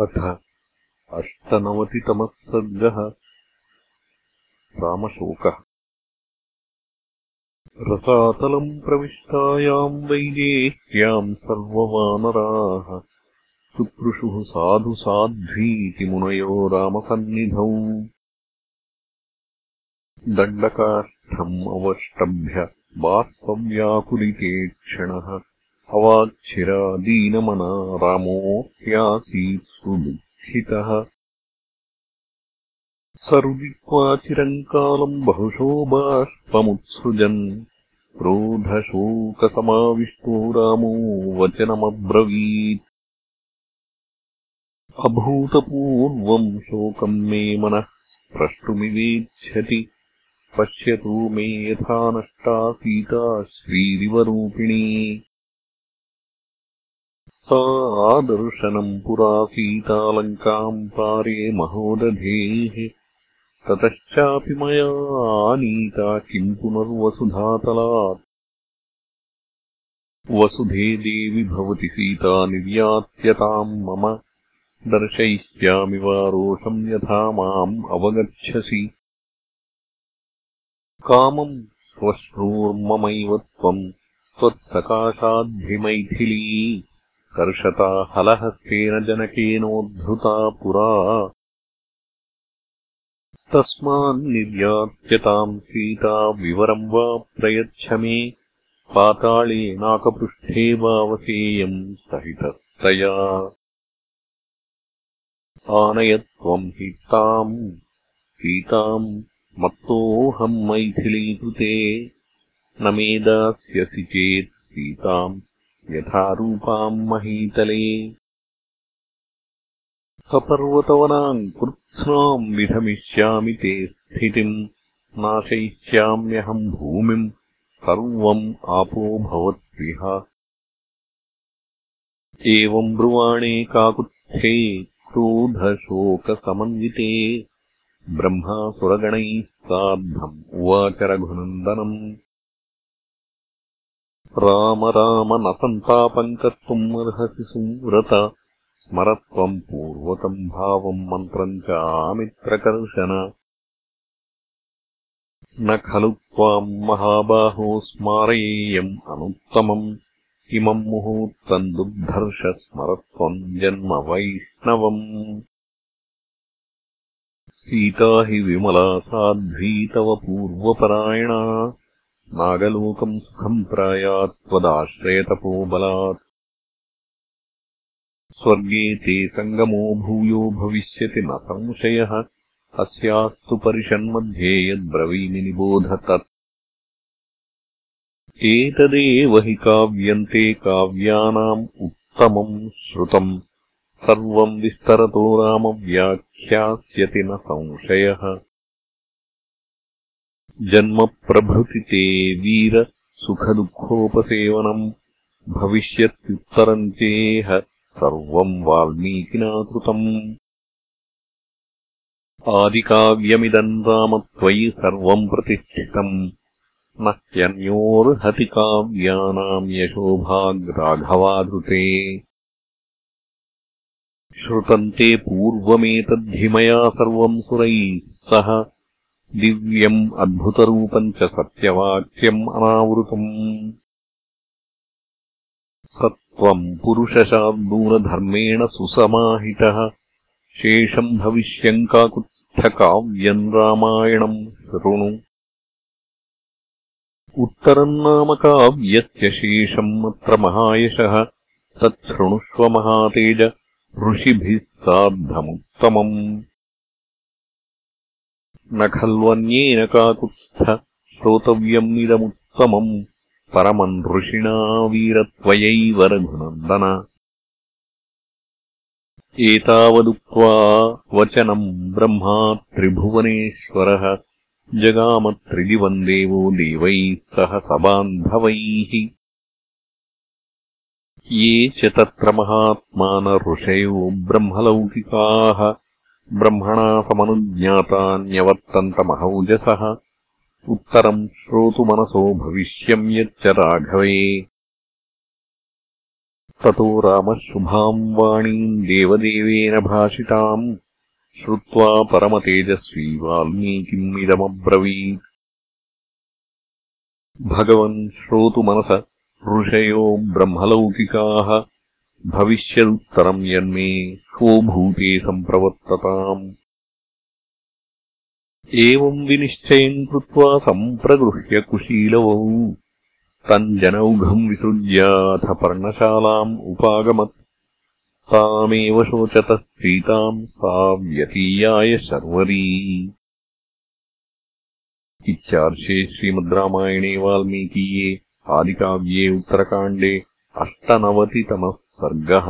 अथ अष्टनवतितमः सर्गः रामशोकः। रसातलम् प्रविष्टायाम् वैदेह्याम् सर्ववानराः सुपृशुः साधु साध्वीति मुनयो रामसन्निधौ। दण्डकाष्ठम् अवष्टभ्य बाष्पव्याकुलिते क्षणः अवाच्छिरादीनमना रामो ह्यासीत् सुदुःखितः सरुदित्वा चिरम् कालम् बहुशो बाष्पमुत्सृजन्। क्रोधशोकसमाविष्टो रामो वचनमब्रवीत्। अभूतपूर्वम् शोकम् मे मनः प्रष्टुमिवेच्छति पश्यतु मे यथा नष्टा सीता श्रीरिवरूपिणी आदर्शनम् पुरा सीतालङ्काम् पारे महोदधेः। ततश्चापि मया आनीता किम् पुनर्वसुधातलात्। वसुधे देवि भवति सीता निर्यात्यताम् मम। दर्शयिष्यामि वा रोषम् यथा माम् अवगच्छसि। कामम् श्वश्रूर्ममैव त्वम्। त्वत्सकाशाद्धिमैथिली कर्षता हलहस्तेन जनकेनोद्धृता पुरा। तस्मान्निर्यात्यताम् सीता विवरम् वा प्रयच्छ मे पाताळेनाकपृष्ठे वावसेयम् सहितस्तया। आनय त्वम् हि ताम् सीताम् मत्तोऽहम् मैथिलीकृते। न मे दास्यसि चेत् सीताम् यथारूपाम् महीतले। सपर्वतवनाम् कृत्स्नाम् विधमिष्यामि ते स्थितिम् नाशयिष्याम्यहम् भूमिम् सर्वम् आपो भवत्विह एवम् ब्रुवाणे काकुत्स्थे क्रोधशोकसमन्विते। ब्रह्मासुरगणैः सार्धम् उवाच रघुनन्दनम् राम राम न सन्तापम् कर्तुम् अर्हसि सुव्रत। स्मरत्वम् पूर्वकम् भावम् मन्त्रम् च आमित्रकर्शन न खलु त्वाम् महाबाहो स्मारयेयम् अनुत्तमम्। इमम् मुहूर्तम् दुर्धर्ष स्मरत्वम् जन्म वैष्णवम्। सीता हि विमला साध्वीतव पूर्वपरायणा नागलोकम् सुखम् प्रायात् त्वदाश्रयतपोबलात्। स्वर्गे ते सङ्गमो भूयो भविष्यति न संशयः। अस्यास्तु परिषन्मध्ये यद्ब्रवीमि निबोध तत्। एतदेव हि काव्यन्ते काव्यानाम् उत्तमम् श्रुतम्। सर्वम् विस्तरतो रामव्याख्यास्यति न संशयः जन्मप्रभृति ते वीर सुखदुःखोपसेवनम्। भविष्यत्युत्तरम् चेह सर्वम् वाल्मीकिना कृतम् आदिकाव्यमिदम् राम त्वयि सर्वम् प्रतिष्ठितम्। न ह्यन्योर्हति काव्यानाम् यशोभाग्राघवाधृते श्रुतम् ते पूर्वमेतद्धि मया सर्वम् सुरैः सह दिव्यम् अद्भुतरूपम् च सत्यवाक्यम् अनावृतम्। स त्वम् पुरुषशार्दूलधर्मेण सुसमाहितः। शेषम् भविष्यम् काकुत्स्थकाव्यम् रामायणम्। शृणु। उत्तरम् नाम काव्यस्य शेषम् अत्र महायशः। तच्छृणुष्व महातेज। ऋषिभिः सार्धमुत्तमम् न खल्वन्येन काकुत्स्थ श्रोतव्यम् इदमुत्तमम् ऋषिणा वीरत्वयैव रघुनन्दन। एतावदुक्त्वा वचनम् ब्रह्मा त्रिभुवनेश्वरः जगामत्रिदिवम् देवो देवैः सह सबान्धवैः। ये च तत्र महात्मान ब्रह्मलौकिकाः ब्रह्मणा समनुज्ञातान्यवर्तन्तमहौजसः उत्तरम् श्रोतुमनसो भविष्यम् यच्च राघवे। ततो रामः शुभाम् वाणीम् देवदेवेन भाषिताम्। श्रुत्वा परमतेजस्वी वाल्मीकिम् इदमब्रवीत्। भगवन् श्रोतुमनस ऋषयो ब्रह्मलौकिकाः भविष्यदुत्तरम् यन्मे स्वभूते सम्प्रवर्तताम्। एवम् विनिश्चयम् कृत्वा सम्प्रगृह्य कुशीलवौ। तम् जनौघम् विसृज्याथ पर्णशालाम् उपागमत्। तामेव शोचतः सीताम् सा व्यतीयाय शर्वरी। इत्यार्षे श्रीमद् रामायणे वाल्मीकीये आदिकाव्ये उत्तरकाण्डे अष्टनवतितमः सर्गः